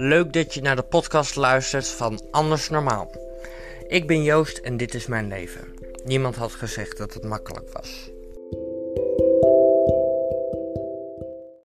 Leuk dat je naar de podcast luistert van Anders Normaal. Ik ben Joost en dit is mijn leven. Niemand had gezegd dat het makkelijk was.